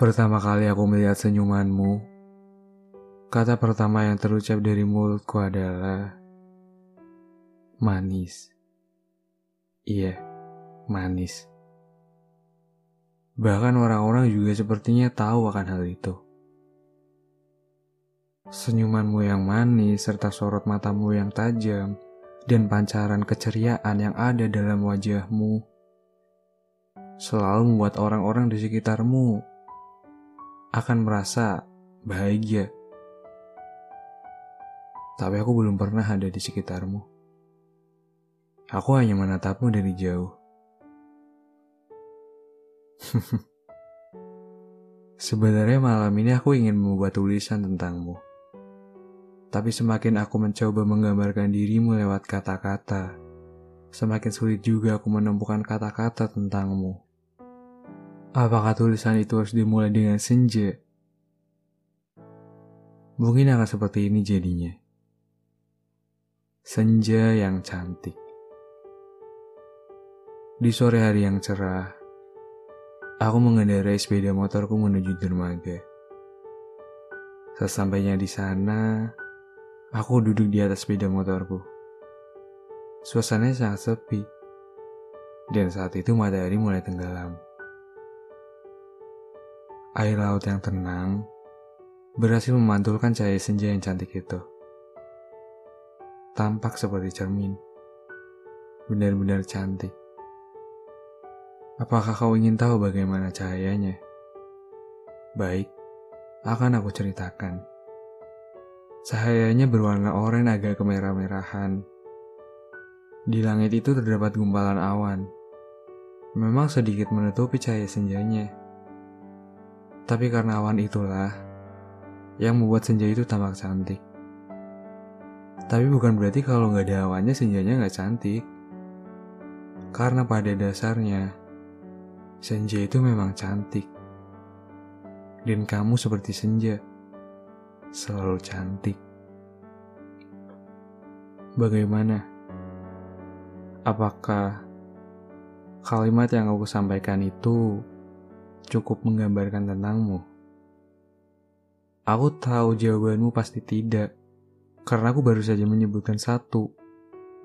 Pertama kali aku melihat senyumanmu, kata pertama yang terucap dari mulutku adalah manis. Iya, manis. Bahkan orang-orang juga sepertinya tahu akan hal itu. Senyumanmu yang manis serta sorot matamu yang tajam dan pancaran keceriaan yang ada dalam wajahmu selalu membuat orang-orang di sekitarmu akan merasa bahagia. Tapi aku belum pernah ada di sekitarmu. Aku hanya menatapmu dari jauh. Sebenarnya malam ini aku ingin membuat tulisan tentangmu. Tapi semakin aku mencoba menggambarkan dirimu lewat kata-kata, semakin sulit juga aku menemukan kata-kata tentangmu. Apakah tulisan itu harus dimulai dengan senja? Mungkin akan seperti ini jadinya. Senja yang cantik. Di sore hari yang cerah, aku mengendarai sepeda motorku menuju dermaga. Sesampainya di sana, aku duduk di atas sepeda motorku. Suasananya sangat sepi, dan saat itu matahari mulai tenggelam. Air laut yang tenang berhasil memantulkan cahaya senja yang cantik itu. Tampak seperti cermin. Benar-benar cantik. Apakah kau ingin tahu bagaimana cahayanya? Baik, akan aku ceritakan. Cahayanya berwarna oranye agak kemerah-merahan. Di langit itu terdapat gumpalan awan. Memang sedikit menutupi cahaya senjanya tapi karena awan itulah yang membuat senja itu tampak cantik. Tapi bukan berarti kalau nggak ada awannya senjanya nggak cantik. Karena pada dasarnya, senja itu memang cantik. Dan kamu seperti senja, selalu cantik. Bagaimana? Apakah kalimat yang aku sampaikan itu cukup menggambarkan tentangmu? Aku tahu jawabanmu pasti tidak, karena aku baru saja menyebutkan satu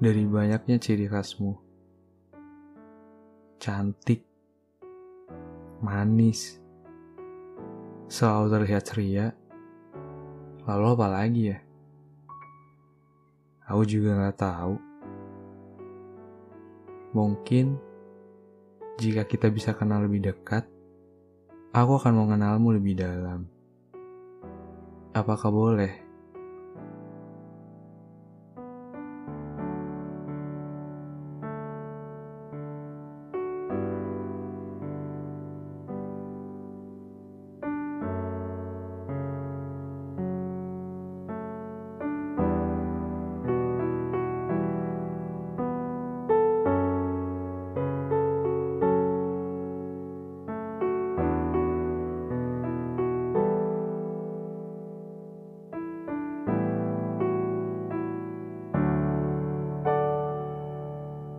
dari banyaknya ciri khasmu. Cantik, manis, selalu terlihat ceria, lalu apa lagi ya? Aku juga gak tahu. Mungkin jika kita bisa kenal lebih dekat, Aku akan mengenalmu lebih dalam. Apakah boleh?